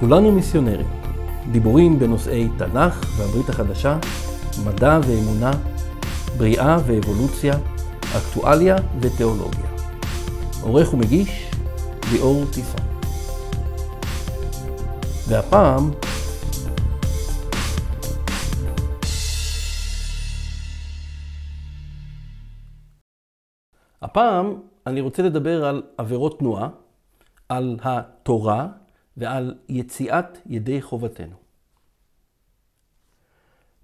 כולנו מיסיונרים. דיבורים בנושאי תנ"ך והברית החדשה, מדע ואמונה, בריאה ואבולוציה, אקטואליה ותיאולוגיה. עורך ומגיש, ליאור טיסון. והפעם, הפעם אני רוצה לדבר על עבירות תנועה, על התורה ועל יציאת ידי חובתנו.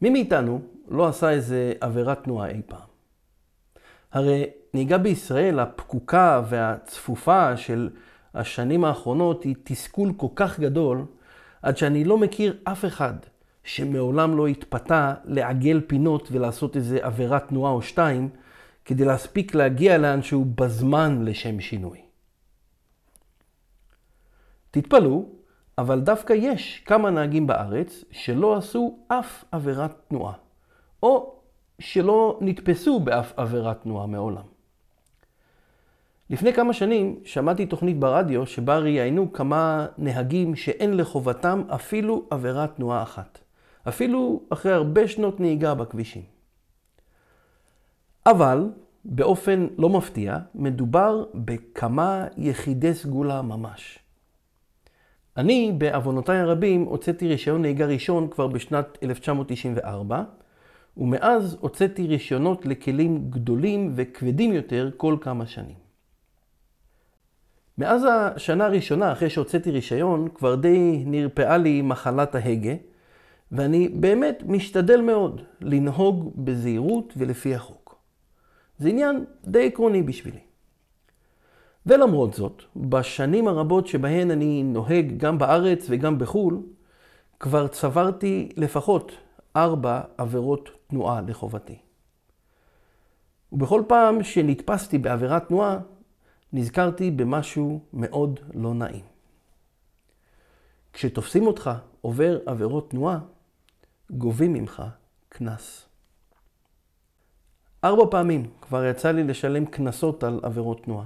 מי מאיתנו לא עשה איזה עבירת תנועה אי פעם? הרי נהיגה בישראל, הפקוקה והצפופה של השנים האחרונות היא תסכול כל כך גדול, עד שאני לא מכיר אף אחד שמעולם לא התפתה לעגל פינות ולעשות איזה עבירת תנועה או שתיים, כדי להספיק להגיע לאנשהו בזמן לשם שינוי. תתפלאו, אבל דווקא יש כמה נהגים בארץ שלא עשו אף עבירת תנועה, או שלא נתפסו באף עבירת תנועה מעולם. לפני כמה שנים שמעתי תוכנית ברדיו שבה ראיינו כמה נהגים שאין לחובתם אפילו עבירת תנועה אחת. אפילו אחרי הרבה שנות נהיגה בכבישים. אבל באופן לא מפתיע, מדובר בכמה יחידי סגולה ממש. אני, בעוונותיי הרבים, הוצאתי רישיון נהיגה ראשון כבר בשנת 1994, ומאז הוצאתי רישיונות לכלים גדולים וכבדים יותר כל כמה שנים. מאז השנה הראשונה, אחרי שהוצאתי רישיון, כבר די נרפאה לי מחלת ההגה, ואני באמת משתדל מאוד לנהוג בזהירות ולפי החוק. זה עניין די עקרוני בשבילי. ולמרות זאת, בשנים הרבות שבהן אני נוהג גם בארץ וגם בחו"ל, כבר צברתי לפחות ארבע עבירות תנועה לחובתי. ובכל פעם שנתפסתי בעבירת תנועה, נזכרתי במשהו מאוד לא נעים. כשתופסים אותך עובר עבירות תנועה, גובים ממך קנס. ארבע פעמים כבר יצא לי לשלם קנסות על עבירות תנועה.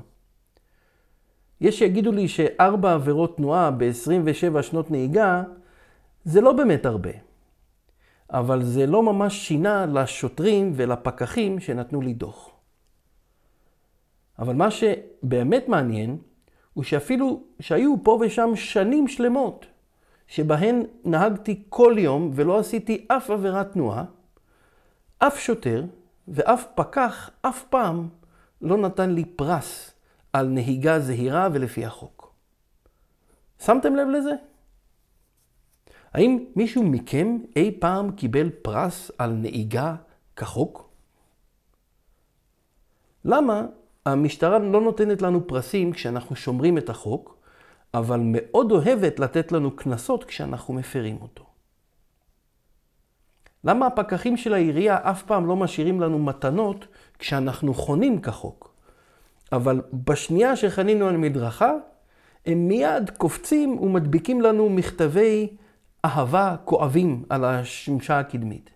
יש שיגידו לי שארבע עבירות תנועה ב-27 שנות נהיגה זה לא באמת הרבה. אבל זה לא ממש שינה לשוטרים ולפקחים שנתנו לי דוח. אבל מה שבאמת מעניין הוא שאפילו שהיו פה ושם שנים שלמות שבהן נהגתי כל יום ולא עשיתי אף עבירת תנועה, אף שוטר ואף פקח אף פעם לא נתן לי פרס על נהיגה זהירה ולפי החוק. שמתם לב לזה? האם מישהו מכם אי פעם קיבל פרס על נהיגה כחוק? למה המשטרה לא נותנת לנו פרסים כשאנחנו שומרים את החוק, אבל מאוד אוהבת לתת לנו קנסות כשאנחנו מפרים אותו? למה הפקחים של העירייה אף פעם לא משאירים לנו מתנות כשאנחנו חונים כחוק? אבל בשנייה שחנינו על מדרכה, הם מיד קופצים ומדביקים לנו מכתבי אהבה כואבים על השמשה הקדמית.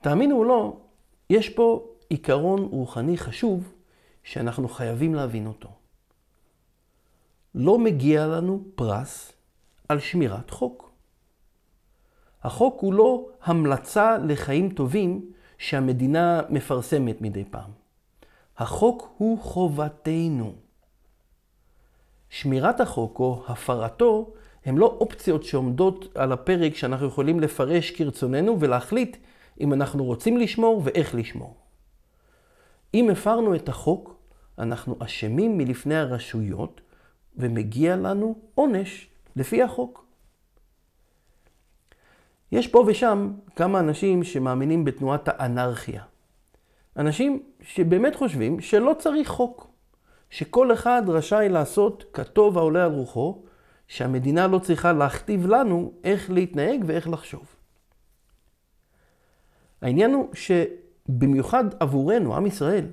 תאמינו או לא, יש פה עיקרון רוחני חשוב שאנחנו חייבים להבין אותו. לא מגיע לנו פרס על שמירת חוק. החוק הוא לא המלצה לחיים טובים שהמדינה מפרסמת מדי פעם. החוק הוא חובתנו. שמירת החוק או הפרתו הם לא אופציות שעומדות על הפרק שאנחנו יכולים לפרש כרצוננו ולהחליט אם אנחנו רוצים לשמור ואיך לשמור. אם הפרנו את החוק, אנחנו אשמים מלפני הרשויות ומגיע לנו עונש לפי החוק. יש פה ושם כמה אנשים שמאמינים בתנועת האנרכיה. אנשים שבאמת חושבים שלא צריך חוק, שכל אחד רשאי לעשות כטוב העולה על רוחו, שהמדינה לא צריכה להכתיב לנו איך להתנהג ואיך לחשוב. העניין הוא שבמיוחד עבורנו, עם ישראל,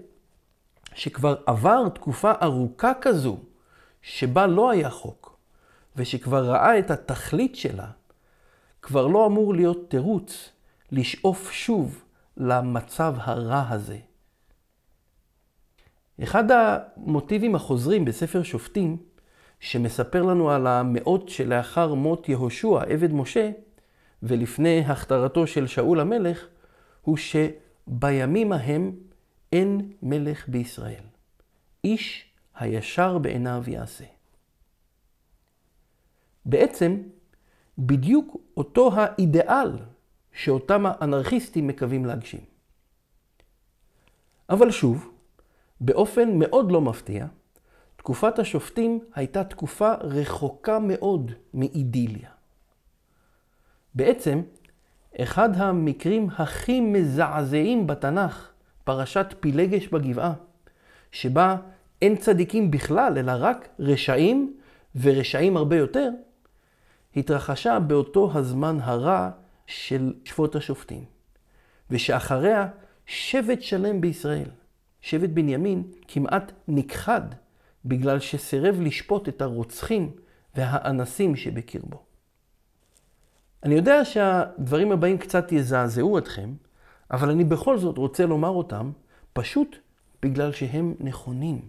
שכבר עבר תקופה ארוכה כזו, שבה לא היה חוק, ושכבר ראה את התכלית שלה, כבר לא אמור להיות תירוץ לשאוף שוב למצב הרע הזה. אחד המוטיבים החוזרים בספר שופטים שמספר לנו על המאות שלאחר מות יהושע, עבד משה, ולפני הכתרתו של שאול המלך, הוא שבימים ההם אין מלך בישראל. איש הישר בעיניו יעשה. בעצם, בדיוק אותו האידיאל שאותם האנרכיסטים מקווים להגשים. אבל שוב, באופן מאוד לא מפתיע, תקופת השופטים הייתה תקופה רחוקה מאוד מאידיליה. בעצם, אחד המקרים הכי מזעזעים בתנ"ך, פרשת פילגש בגבעה, שבה אין צדיקים בכלל, אלא רק רשעים, ורשעים הרבה יותר, התרחשה באותו הזמן הרע של שפוט השופטים. ושאחריה שבט שלם בישראל, שבט בנימין, כמעט נכחד בגלל שסירב לשפוט את הרוצחים והאנסים שבקרבו. אני יודע שהדברים הבאים קצת יזעזעו אתכם, אבל אני בכל זאת רוצה לומר אותם פשוט בגלל שהם נכונים.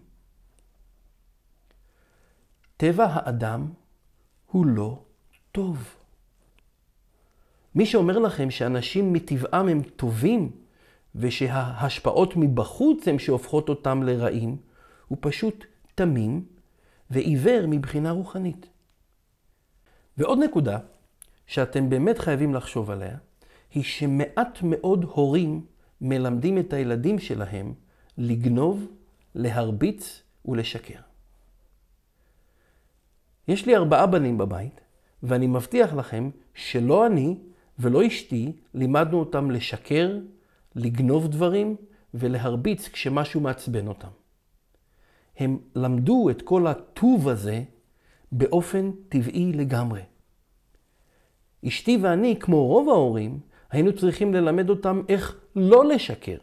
טבע האדם הוא לא טוב. מי שאומר לכם שאנשים מטבעם הם טובים ושההשפעות מבחוץ הן שהופכות אותם לרעים, הוא פשוט תמים ועיוור מבחינה רוחנית. ועוד נקודה שאתם באמת חייבים לחשוב עליה, היא שמעט מאוד הורים מלמדים את הילדים שלהם לגנוב, להרביץ ולשקר. יש לי ארבעה בנים בבית, ואני מבטיח לכם שלא אני ולא אשתי לימדנו אותם לשקר, לגנוב דברים ולהרביץ כשמשהו מעצבן אותם. הם למדו את כל הטוב הזה באופן טבעי לגמרי. אשתי ואני, כמו רוב ההורים, היינו צריכים ללמד אותם איך לא לשקר,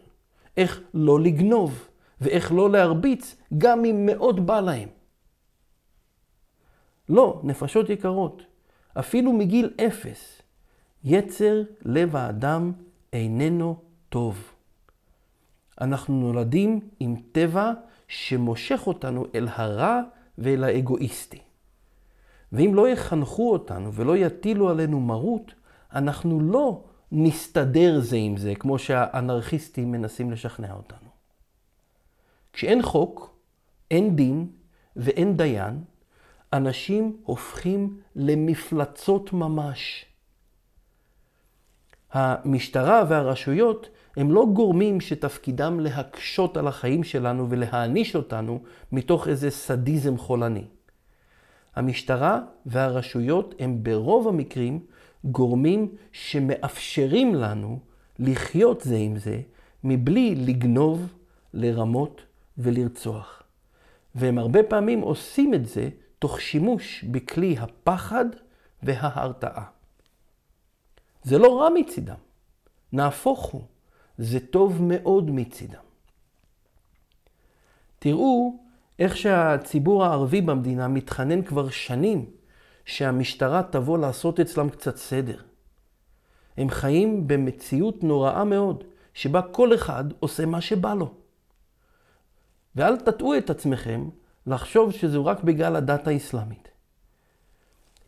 איך לא לגנוב ואיך לא להרביץ, גם אם מאוד בא להם. לא, נפשות יקרות, אפילו מגיל אפס, יצר לב האדם איננו טוב. אנחנו נולדים עם טבע שמושך אותנו אל הרע ואל האגואיסטי. ואם לא יחנכו אותנו ולא יטילו עלינו מרות, אנחנו לא נסתדר זה עם זה, כמו שהאנרכיסטים מנסים לשכנע אותנו. כשאין חוק, אין דין ואין דיין, אנשים הופכים למפלצות ממש. המשטרה והרשויות הם לא גורמים שתפקידם להקשות על החיים שלנו ולהעניש אותנו מתוך איזה סדיזם חולני. המשטרה והרשויות הם ברוב המקרים גורמים שמאפשרים לנו לחיות זה עם זה מבלי לגנוב, לרמות ולרצוח. והם הרבה פעמים עושים את זה תוך שימוש בכלי הפחד וההרתעה. זה לא רע מצידם, נהפוך הוא, זה טוב מאוד מצידם. תראו איך שהציבור הערבי במדינה מתחנן כבר שנים שהמשטרה תבוא לעשות אצלם קצת סדר. הם חיים במציאות נוראה מאוד, שבה כל אחד עושה מה שבא לו. ואל תטעו את עצמכם לחשוב שזהו רק בגלל הדת האסלאמית.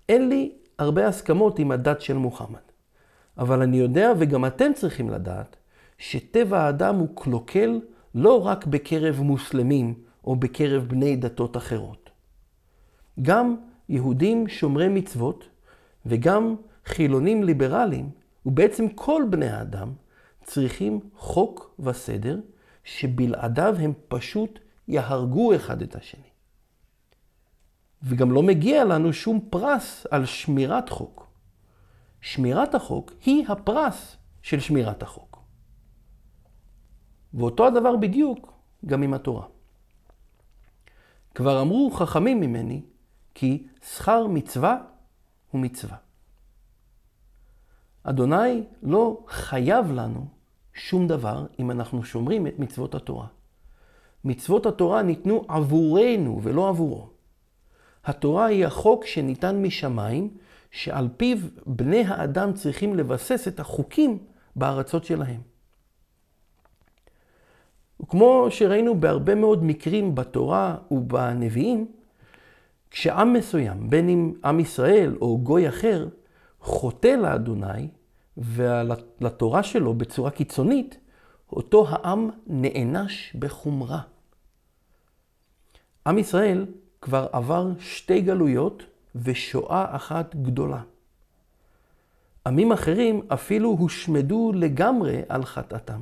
אין לי הרבה הסכמות עם הדת של מוחמד, אבל אני יודע, וגם אתם צריכים לדעת, שטבע האדם הוא קלוקל לא רק בקרב מוסלמים או בקרב בני דתות אחרות. גם יהודים שומרי מצוות וגם חילונים ליברליים, ובעצם כל בני האדם, צריכים חוק וסדר שבלעדיו הם פשוט יהרגו אחד את השני. וגם לא מגיע לנו שום פרס על שמירת חוק. שמירת החוק היא הפרס של שמירת החוק. ואותו הדבר בדיוק גם עם התורה. כבר אמרו חכמים ממני כי שכר מצווה הוא מצווה. אדוני לא חייב לנו שום דבר אם אנחנו שומרים את מצוות התורה. מצוות התורה ניתנו עבורנו ולא עבורו. התורה היא החוק שניתן משמיים, שעל פיו בני האדם צריכים לבסס את החוקים בארצות שלהם. וכמו שראינו בהרבה מאוד מקרים בתורה ובנביאים, כשעם מסוים, בין אם עם ישראל או גוי אחר, חוטא לאדוני ולתורה שלו בצורה קיצונית, אותו העם נענש בחומרה. עם ישראל כבר עבר שתי גלויות ושואה אחת גדולה. עמים אחרים אפילו הושמדו לגמרי על חטאתם.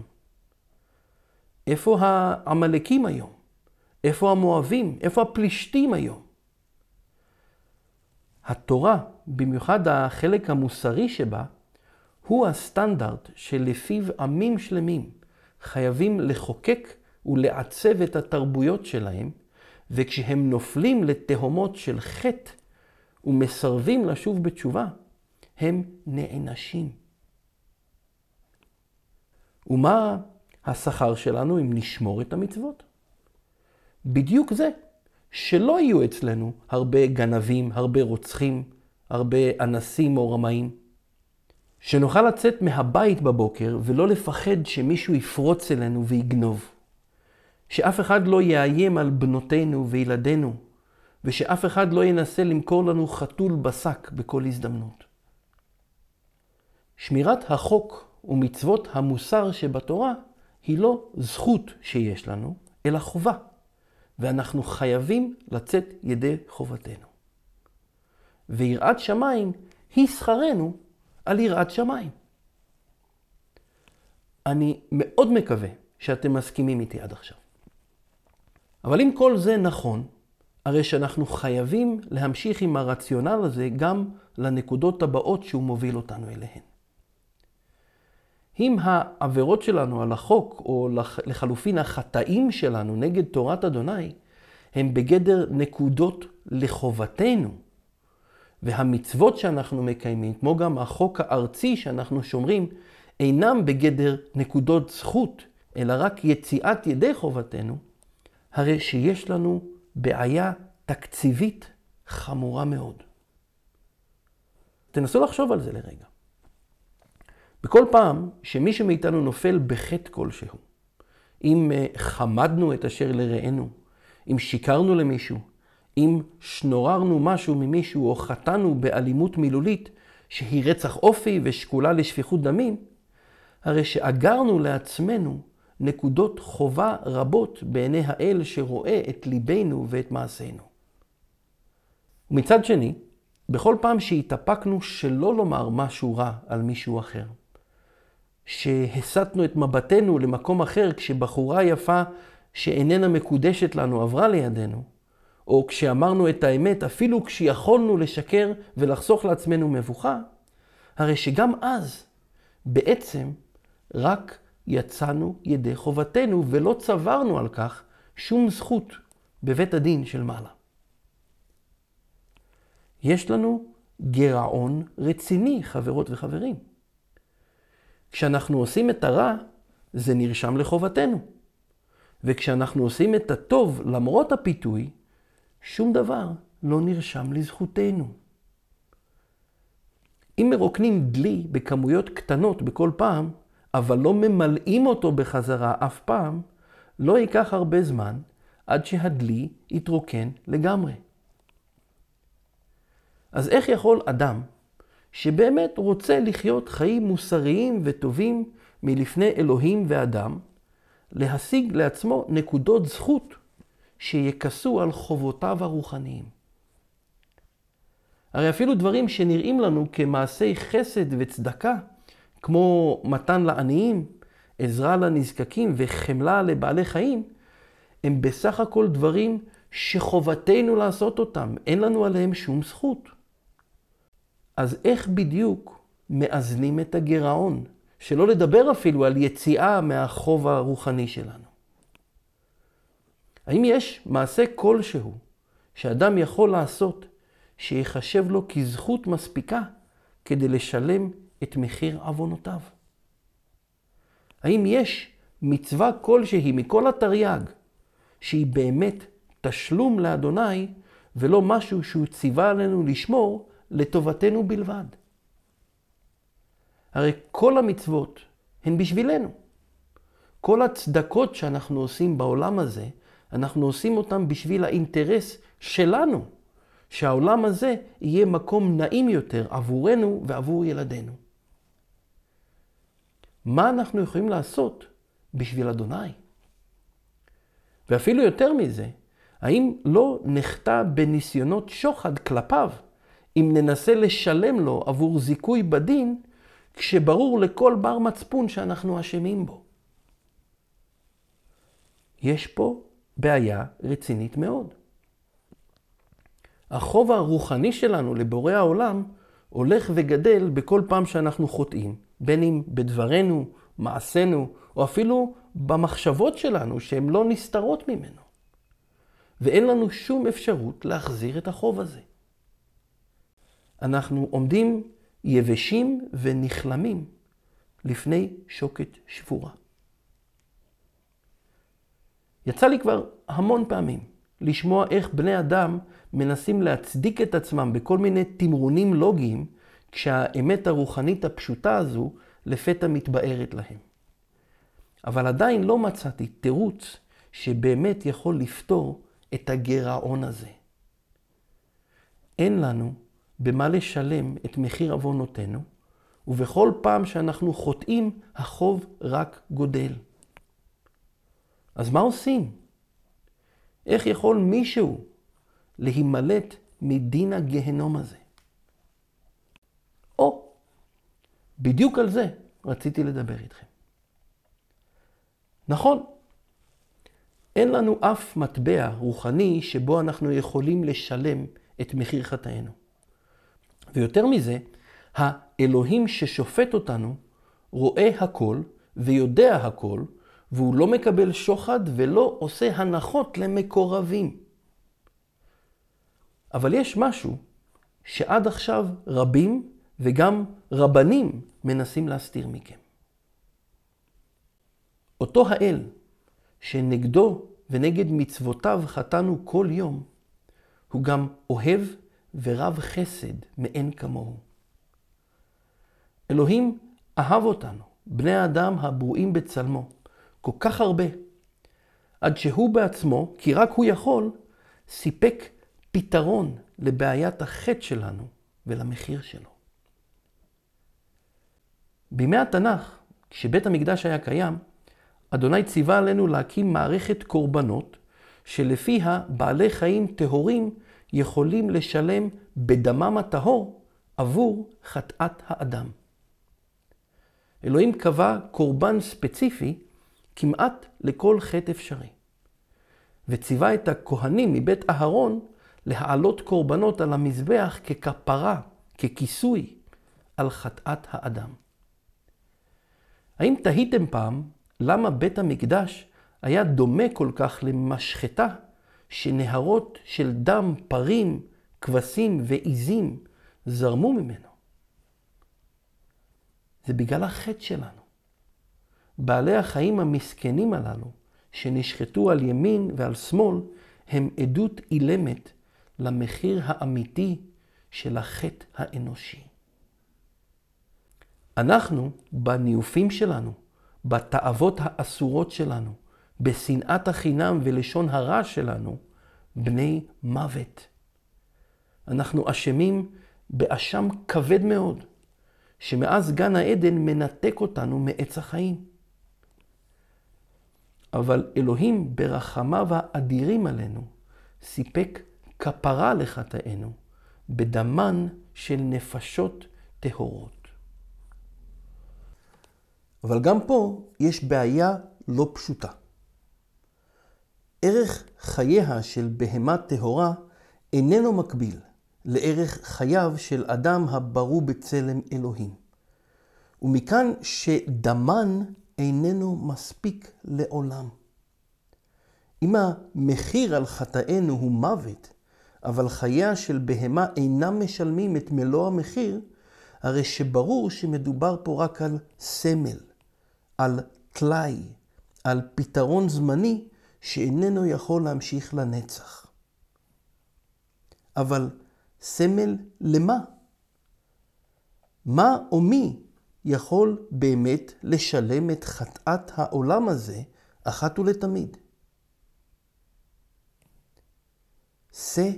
איפה העמלקים היום? איפה המואבים? איפה הפלישתים היום? התורה, במיוחד החלק המוסרי שבה, הוא הסטנדרט שלפיו עמים שלמים חייבים לחוקק ולעצב את התרבויות שלהם, וכשהם נופלים לתהומות של חטא ומסרבים לשוב בתשובה, הם נענשים. ומה השכר שלנו אם נשמור את המצוות? בדיוק זה, שלא יהיו אצלנו הרבה גנבים, הרבה רוצחים, הרבה אנסים או רמאים. שנוכל לצאת מהבית בבוקר ולא לפחד שמישהו יפרוץ אלינו ויגנוב. שאף אחד לא יאיים על בנותינו וילדינו, ושאף אחד לא ינסה למכור לנו חתול בשק בכל הזדמנות. שמירת החוק ומצוות המוסר שבתורה היא לא זכות שיש לנו, אלא חובה, ואנחנו חייבים לצאת ידי חובתנו. ויראת שמיים היא שכרנו על יראת שמיים. אני מאוד מקווה שאתם מסכימים איתי עד עכשיו. אבל אם כל זה נכון, הרי שאנחנו חייבים להמשיך עם הרציונל הזה גם לנקודות הבאות שהוא מוביל אותנו אליהן. אם העבירות שלנו על החוק, או לחלופין החטאים שלנו נגד תורת אדוני, הם בגדר נקודות לחובתנו, והמצוות שאנחנו מקיימים, כמו גם החוק הארצי שאנחנו שומרים, אינם בגדר נקודות זכות, אלא רק יציאת ידי חובתנו, הרי שיש לנו בעיה תקציבית חמורה מאוד. תנסו לחשוב על זה לרגע. בכל פעם שמישהו מאיתנו נופל בחטא כלשהו, אם אה, חמדנו את אשר לרענו, אם שיקרנו למישהו, אם שנוררנו משהו ממישהו או חטאנו באלימות מילולית שהיא רצח אופי ושקולה לשפיכות דמים, הרי שאגרנו לעצמנו נקודות חובה רבות בעיני האל שרואה את ליבנו ואת מעשינו. מצד שני, בכל פעם שהתאפקנו שלא לומר משהו רע על מישהו אחר, שהסטנו את מבטנו למקום אחר כשבחורה יפה שאיננה מקודשת לנו עברה לידינו, או כשאמרנו את האמת, אפילו כשיכולנו לשקר ולחסוך לעצמנו מבוכה, הרי שגם אז בעצם רק יצאנו ידי חובתנו ולא צברנו על כך שום זכות בבית הדין של מעלה. יש לנו גירעון רציני, חברות וחברים. כשאנחנו עושים את הרע, זה נרשם לחובתנו. וכשאנחנו עושים את הטוב למרות הפיתוי, שום דבר לא נרשם לזכותנו. אם מרוקנים דלי בכמויות קטנות בכל פעם, אבל לא ממלאים אותו בחזרה אף פעם, לא ייקח הרבה זמן עד שהדלי יתרוקן לגמרי. אז איך יכול אדם שבאמת רוצה לחיות חיים מוסריים וטובים מלפני אלוהים ואדם, להשיג לעצמו נקודות זכות שיכסו על חובותיו הרוחניים. הרי אפילו דברים שנראים לנו כמעשי חסד וצדקה, כמו מתן לעניים, עזרה לנזקקים וחמלה לבעלי חיים, הם בסך הכל דברים שחובתנו לעשות אותם, אין לנו עליהם שום זכות. אז איך בדיוק מאזנים את הגירעון? שלא לדבר אפילו על יציאה מהחוב הרוחני שלנו. האם יש מעשה כלשהו שאדם יכול לעשות שיחשב לו כזכות מספיקה כדי לשלם את מחיר עוונותיו? האם יש מצווה כלשהי מכל התרי"ג שהיא באמת תשלום לאדוני ולא משהו שהוא ציווה עלינו לשמור לטובתנו בלבד? הרי כל המצוות הן בשבילנו. כל הצדקות שאנחנו עושים בעולם הזה, אנחנו עושים אותן בשביל האינטרס שלנו, שהעולם הזה יהיה מקום נעים יותר עבורנו ועבור ילדינו. מה אנחנו יכולים לעשות בשביל אדוני? ואפילו יותר מזה, האם לא נחטא בניסיונות שוחד כלפיו אם ננסה לשלם לו עבור זיכוי בדין, כשברור לכל בר מצפון שאנחנו אשמים בו? יש פה בעיה רצינית מאוד. החוב הרוחני שלנו לבורא העולם הולך וגדל בכל פעם שאנחנו חוטאים, בין אם בדברנו, מעשינו, או אפילו במחשבות שלנו שהן לא נסתרות ממנו. ואין לנו שום אפשרות להחזיר את החוב הזה. אנחנו עומדים יבשים ונכלמים לפני שוקת שבורה. יצא לי כבר המון פעמים לשמוע איך בני אדם מנסים להצדיק את עצמם בכל מיני תמרונים לוגיים, כשהאמת הרוחנית הפשוטה הזו לפתע מתבארת להם. אבל עדיין לא מצאתי תירוץ שבאמת יכול לפתור את הגירעון הזה. אין לנו במה לשלם את מחיר עוונותינו, ובכל פעם שאנחנו חוטאים, החוב רק גודל. אז מה עושים? איך יכול מישהו להימלט מדין הגהנום הזה? או, בדיוק על זה רציתי לדבר איתכם. נכון, אין לנו אף מטבע רוחני שבו אנחנו יכולים לשלם את מחיר חטאינו. ויותר מזה, האלוהים ששופט אותנו רואה הכל ויודע הכל, והוא לא מקבל שוחד ולא עושה הנחות למקורבים. אבל יש משהו שעד עכשיו רבים וגם רבנים מנסים להסתיר מכם. אותו האל שנגדו ונגד מצוותיו חטאנו כל יום, הוא גם אוהב ורב חסד מאין כמוהו. אלוהים אהב אותנו, בני האדם הברואים בצלמו, כל כך הרבה, עד שהוא בעצמו, כי רק הוא יכול, סיפק פתרון לבעיית החטא שלנו ולמחיר שלו. בימי התנ"ך, כשבית המקדש היה קיים, אדוני ציווה עלינו להקים מערכת קורבנות, שלפיה בעלי חיים טהורים יכולים לשלם בדמם הטהור עבור חטאת האדם. אלוהים קבע קורבן ספציפי כמעט לכל חטא אפשרי. וציווה את הכהנים מבית אהרון להעלות קורבנות על המזבח ככפרה, ככיסוי, על חטאת האדם. האם תהיתם פעם למה בית המקדש היה דומה כל כך למשחטה שנהרות של דם, פרים, כבשים ועיזים זרמו ממנו? זה בגלל החטא שלנו. בעלי החיים המסכנים הללו, שנשחטו על ימין ועל שמאל, הם עדות אילמת למחיר האמיתי של החטא האנושי. אנחנו, בניופים שלנו, בתאוות האסורות שלנו, בשנאת החינם ולשון הרע שלנו, בני מוות. אנחנו אשמים באשם כבד מאוד, שמאז גן העדן מנתק אותנו מעץ החיים. אבל אלוהים ברחמיו האדירים עלינו סיפק כפרה לחטאינו בדמן של נפשות טהורות. אבל גם פה יש בעיה לא פשוטה. ערך חייה של בהמה טהורה איננו מקביל לערך חייו של אדם הברוא בצלם אלוהים. ומכאן שדמן איננו מספיק לעולם. אם המחיר על חטאינו הוא מוות, אבל חייה של בהמה אינם משלמים את מלוא המחיר, הרי שברור שמדובר פה רק על סמל, על טלאי, על פתרון זמני שאיננו יכול להמשיך לנצח. אבל סמל למה? מה או מי יכול באמת לשלם את חטאת העולם הזה אחת ולתמיד? שא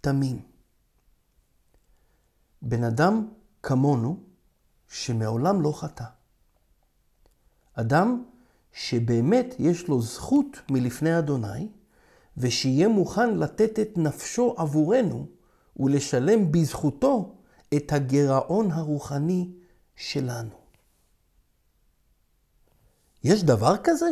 תמים. בן אדם כמונו שמעולם לא חטא. אדם שבאמת יש לו זכות מלפני אדוני, ושיהיה מוכן לתת את נפשו עבורנו ולשלם בזכותו את הגירעון הרוחני שלנו. יש דבר כזה?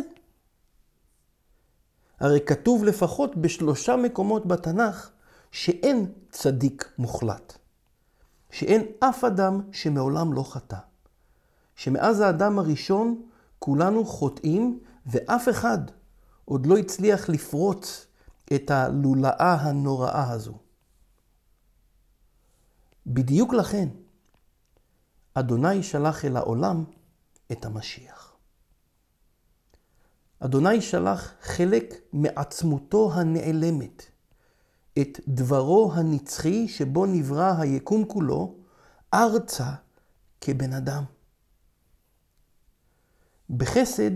הרי כתוב לפחות בשלושה מקומות בתנ"ך שאין צדיק מוחלט. שאין אף אדם שמעולם לא חטא. שמאז האדם הראשון כולנו חוטאים ואף אחד עוד לא הצליח לפרוץ את הלולאה הנוראה הזו. בדיוק לכן, אדוני שלח אל העולם את המשיח. אדוני שלח חלק מעצמותו הנעלמת, את דברו הנצחי שבו נברא היקום כולו, ארצה כבן אדם. בחסד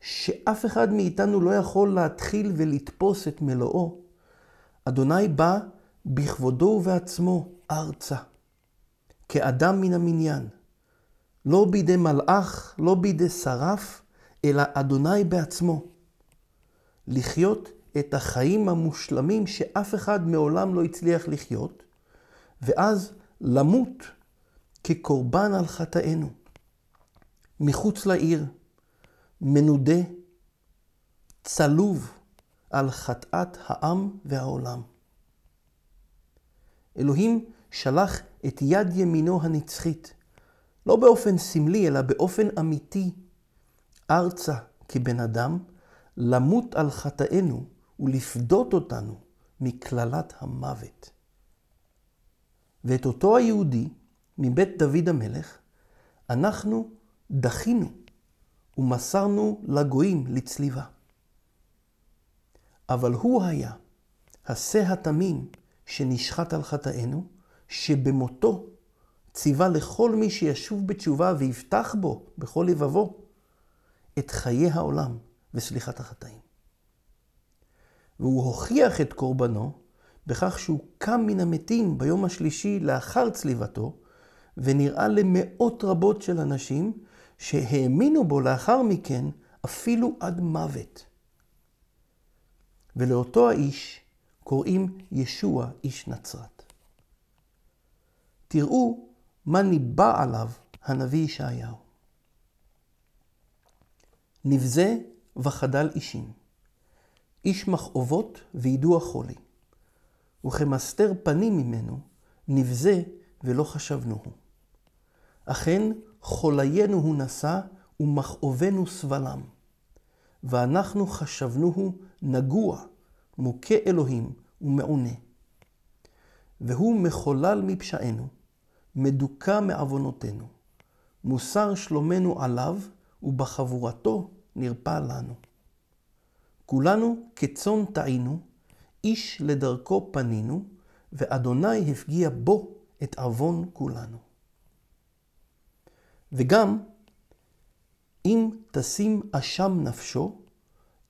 שאף אחד מאיתנו לא יכול להתחיל ולתפוס את מלואו, אדוני בא בכבודו ובעצמו ארצה, כאדם מן המניין, לא בידי מלאך, לא בידי שרף, אלא אדוני בעצמו. לחיות את החיים המושלמים שאף אחד מעולם לא הצליח לחיות, ואז למות כקורבן על חטאינו, מחוץ לעיר, מנודה, צלוב על חטאת העם והעולם. אלוהים שלח את יד ימינו הנצחית, לא באופן סמלי, אלא באופן אמיתי, ארצה כבן אדם, למות על חטאינו ולפדות אותנו מקללת המוות. ואת אותו היהודי מבית דוד המלך, אנחנו דחינו ומסרנו לגויים לצליבה. אבל הוא היה השה התמים שנשחט על חטאינו, שבמותו ציווה לכל מי שישוב בתשובה ויבטח בו בכל לבבו את חיי העולם וסליחת החטאים. והוא הוכיח את קורבנו בכך שהוא קם מן המתים ביום השלישי לאחר צליבתו, ונראה למאות רבות של אנשים שהאמינו בו לאחר מכן אפילו עד מוות. ולאותו האיש קוראים ישוע איש נצרת. תראו מה ניבא עליו הנביא ישעיהו. נבזה וחדל אישים, איש מכאובות וידוע חולי, וכמסתר פנים ממנו נבזה ולא חשבנוהו. אכן חוליינו הוא נשא ומכאובנו סבלם. ואנחנו חשבנוהו נגוע, מוכה אלוהים ומעונה. והוא מחולל מפשענו, מדוכא מעוונותינו. מוסר שלומנו עליו, ובחבורתו נרפא לנו. כולנו כצאן טעינו, איש לדרכו פנינו, ואדוני הפגיע בו את עוון כולנו. וגם אם תשים אשם נפשו,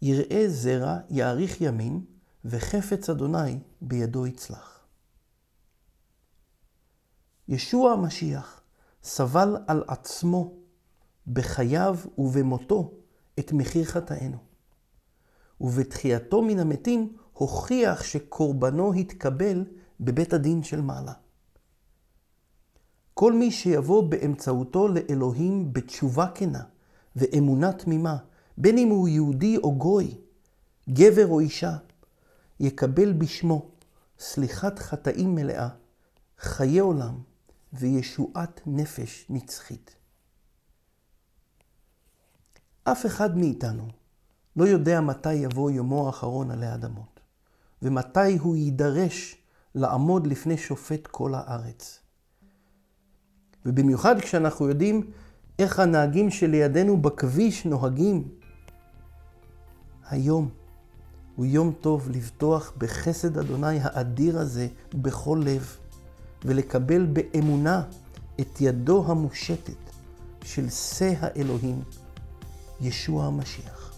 יראה זרע יאריך ימים, וחפץ אדוני בידו יצלח. ישוע המשיח סבל על עצמו בחייו ובמותו את מחיר חטאינו. ובתחייתו מן המתים הוכיח שקורבנו התקבל בבית הדין של מעלה. כל מי שיבוא באמצעותו לאלוהים בתשובה כנה ואמונה תמימה, בין אם הוא יהודי או גוי, גבר או אישה, יקבל בשמו סליחת חטאים מלאה, חיי עולם וישועת נפש נצחית. אף אחד מאיתנו לא יודע מתי יבוא יומו האחרון עלי אדמות, ומתי הוא יידרש לעמוד לפני שופט כל הארץ. ובמיוחד כשאנחנו יודעים איך הנהגים שלידינו בכביש נוהגים. היום הוא יום טוב לבטוח בחסד אדוני האדיר הזה בכל לב, ולקבל באמונה את ידו המושטת של שא האלוהים, ישוע המשיח.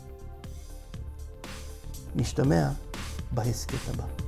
נשתמע בהסכת הבא.